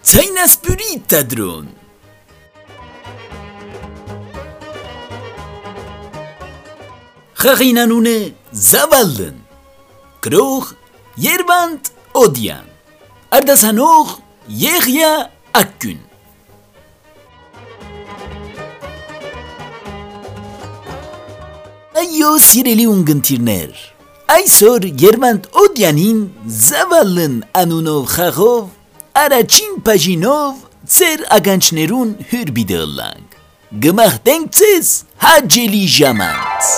Sei una spurita, drone! Jaginanune zavallen. Kroeg, yerband, odian. Ardasanor, yegya, akkun. Այո, սիրելի ունգընտիրներ, այսօր Երվանդ Օդյանին Զավալն անունով խաղով առաջին բաժինով ծեր ագանչներուն հյուր բիդըլանք Գմախտենք ձեզ հաջելի ժամանց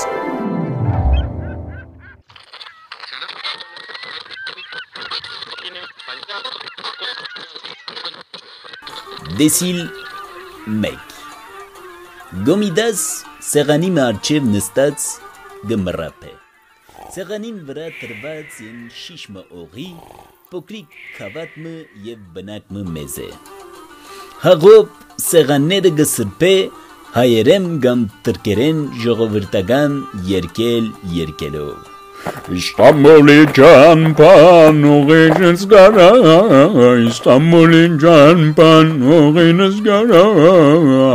Դեսիլ 1 Գոմիդաս սեղանի մարչև նստած գմռապ է Սեղանին վրա տրված են շիշմը օղի, փոքրիկ խավատմը եւ բնակմը մեզ է Հաղոբ սեղանները գսրպե հայերեն կամ տրկերեն ժողովրդական երկել երկելով İstanbul'i can pan oğinız gara İstanbul'i can pan oğinız gara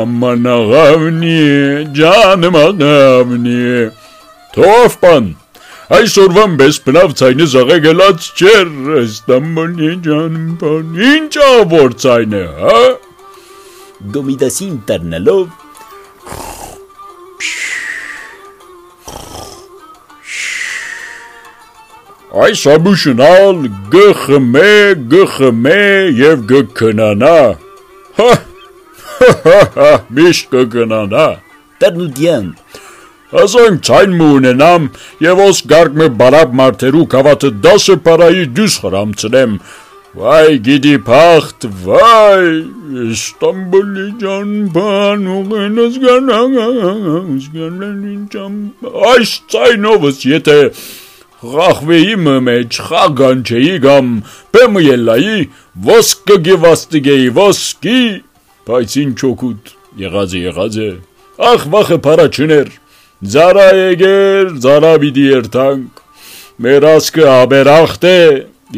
Aman ağavni canım ağavni Tuhaf pan Այսօրվան պես բնավ ցայնը զաղե գելած չեր Ստամբոլի ջանպան ինչ ավոր ցայն է հա Գոմիդասին տառնալով Այս ամուշնալ գխմե, գխմե եւ գքնանա։ Հա, հա, միշտ կգնանա։ Տառնուդյան Ասենք ցայն մունենամ եւ ոս գարգ մը բարապ մարտերու կավատը 10 պարայի դուս խրամցնեմ։ Վայ գիդի փախտ, վայ, Ստամբուլի ջան բան ուղենս գանա, զգանլին ջան։ Այս ցայնովս եթե Խախվեի մեջ խագանչեի գամ պեմը ելայի ոսկը գևաստիգեի ոսկի բայց ինչ օգուտ եղած է եղած է ախ վախը փարա չներ զարա եկեր զարա պիտի երթանք մեր ասկը աբերախտ է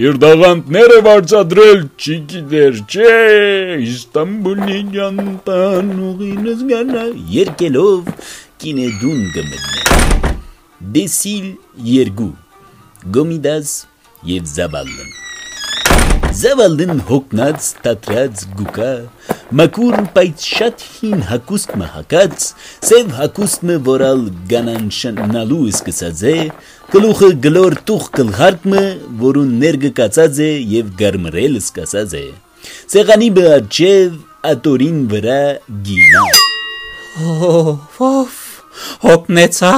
իր դաղանտները վարձադրել չի գիտեր չէ Իստանբուլի ջանտան ուղինս գանա երկելով կինեդուն գմտնե Դեսիլ երկու Գոմիդաս եւ Զավալն Զավալն հոգնած տատրած գուկա մակուր բայց շատ հին հակուստ մահակած սև հակուստ մը որալ գանանշնալու սկսած է գլուխը գլոր տուխ գլխարկը որուն ներգը կացած է եւ գարմրել սկսած է սեղանի բաճև ատորին վրա գինա Ով հոգնեցա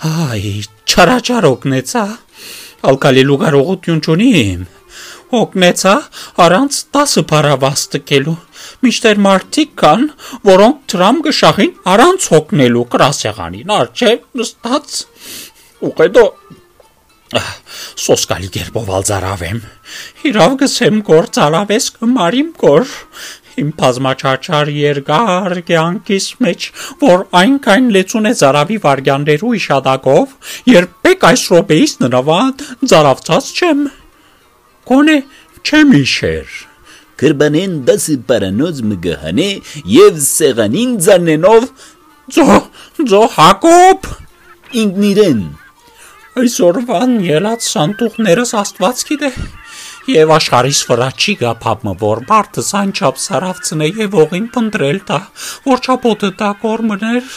Այ չարաչար օգնեցա, ալկալելու կարողություն չունիմ, օգնեցա առանց տասը պարավաս տկելու, միշտեր մարդիկ կան, որոնք տրամ գշախին առանց հոգնելու կրասեղանին արջև նստած, ուղեդո սոսկալի գերբով ալձարավեմ, իրավ գսեմ գոր ծարավես կմարիմ գոր, իմ բազմաչարչար երկար կյանքիս մեջ, որ այնքան լեցուն է զարավի վարգյաններու իշադակով, երբեք այս րոպեից նրավան զարավցած չեմ։ Կոնե չեմ իշեր։ Կրբանեն դասը պարանոց մգահանե եւ սեղանին ձանենով Ձո, ձո Հակոբ, ինքնիրեն այսօրվան ելած սանտուղներս Աստված գիտե։ Եվ աշխարհիս վրա չի գա փապը որ մարդը սանչապ սարավցնե եւ ողին փնտրել տա որ չապոտը տա կորմներ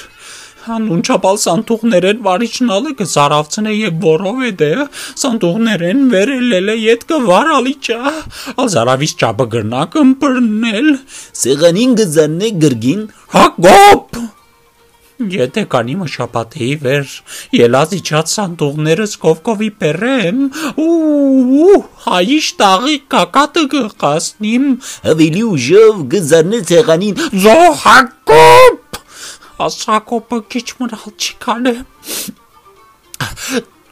Հանուն չապալ սանտուղներեն վարիչնալը կզարավցնե եւ որով է դե սանտուղներեն վերելել է յետ կվարալի ճա ալզարավիս ճապը գրնա կմպրնել սեղանին գզաննե գրգին Հակոբ Եթե կանի մշապատեի վեր, ելած իջած սանդուղներս կովկովի պերեմ, ու հայիշ տաղի կակատը գխասնիմ, ավելի ուժով գզաննե սեղանին զո Հակոբ, ասակոպը քիչ մնալ չի կանե,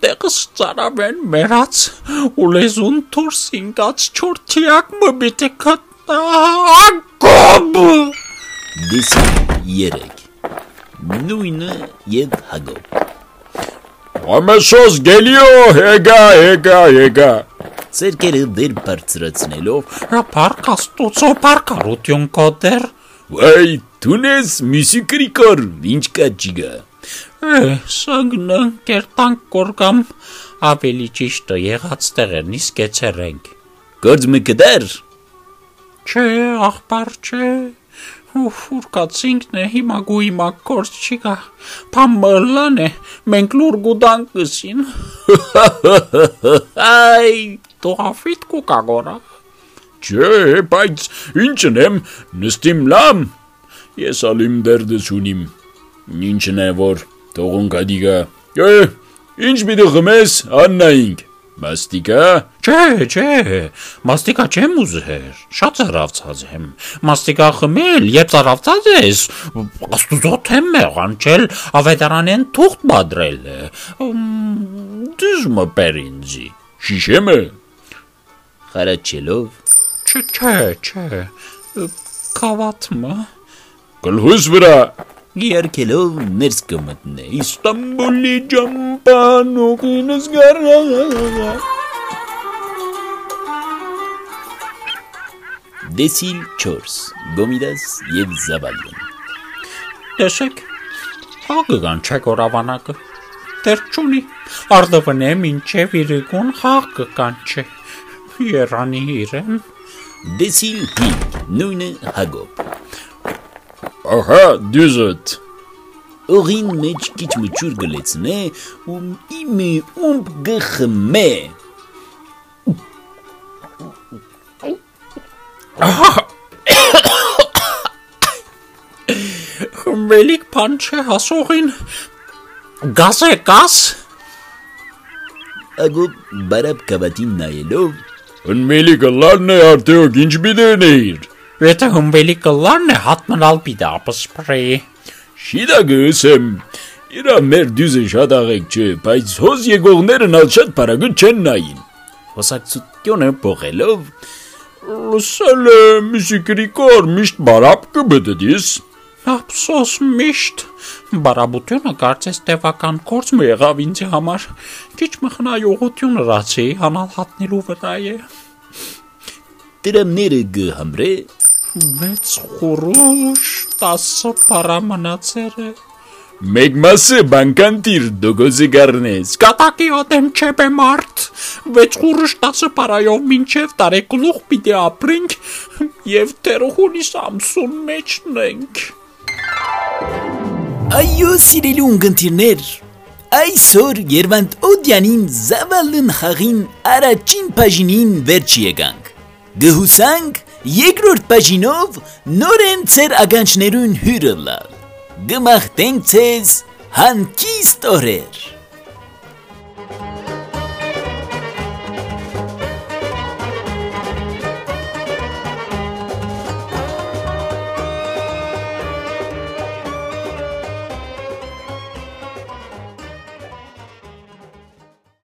տեղս ծարավեն մերած, ու լեզուն թուրս ինկած չորթիակ մը բիտե կտա, Հակոբ, դեսի երեք նույնը եւ հագոբ Ամեսոս գելիո, հեգա, հեգա, հեգա։ Ձերքերը վեր բարձրացնելով Պարկ աստուծո պարկարություն կոդեր։ Վայ, դունես միսի կրիկոր, ինչ կա ջիգա։ Սագնը կերտանք կորգամ ավելի ճիշտը եղած տեղերնից կեցերենք։ Գործ մը կդար։ Չէ, աղբար չէ։ Ուֆ, ուրկացինքն է, հիմա գույ մակորց չի գա։ Փամլան է, մենք լուր գուդան կսին։ Այ, Տողավիտ կուկագորա։ Չէ, բայց ինչն եմ, նստիմ լամ։ Ես ալիմ դերդս ունիմ։ Ինչն է որ թողուն կադիգա։ Է, ինչ պիտի խմես, աննայինք։ Մաստիկա։ Չէ, չէ, մաստիկա չեմ ուզեր, շատ ծարավցած եմ։ Մաստիկա խմել, երբ ծարավցած ես, աստուծո թեմ մեղանչել, ավետարանեն թուղթ բադրել է։ Դժմը պերինձի։ Շիշեմը։ խարաչելով Չէ, չէ, չէ։ Կավաթմը։ Գլհուս վրա։ Գիարկելով ներս կմտնե։ Իստանբուլի ջամպան ուկինս գարա։ Դեսիլ 4 Գոմիդաս եւ Զաբալյան Տեսեք, հագգան չէ կորավանակը։ Դեր չունի։ Արդվնե մինչև իրիկուն հագ կանչե։ Երանի իրեն։ Դեսիլ 5 նույնը Հագոբ Ահա դյուզդ։ Օղին մեջ քիչ մճուր գլեցնե ու իմի ումբ գխմե Խմվելիք բան չէ հասողին։ Գազ է գազ։ Հագոբ բարապ կավատին նայելով Ընմելի գլարն է արդյոք ինչ բիդերնեիր։ Եթե հմվելի կլարն է հատմնալ պիտա ապսպրեի։ Շիդա գսեմ։ Իրա մեր դյուզը շատ աղեք չէ, բայց հոզ եկողներն ալ շատ բարագը չեն նային։ հոսակցությունը փոխելով Լսել եմ, միսիկրիկոր միշտ բարապ կբդդիս։ Ափսոս միշտ բարաբությունը կարծես տևական կորց մը եղավ ինձ համար։ Քիչ մխնայողություն հրացի հանալ հատնելու վրա է։ դրամները գհմրե 6 խորուշ 10 պարա մնացեր է։ Մեկ մասը բանկանտիր դոգոզի գարնես։ Կատակի ադեմ չեպ է մարդ։ 6 խորուշ 10 պարայով մինչև տարեկլուղ պիտի ապրենք եւ տերողունիս ամսուն մեջն ենք։ Այո, սիրելի ունգընտիրներ, այսօր Երվանդ Օդյանին զավալն խաղին առաջին բաժինին վերջի եկանք։ Գհուսանք երկրորդ բաժինով նորեն ծեր ագանչներուն հյուրը լալ։ Գմախտենք ցեզ հանկիստ օրեր։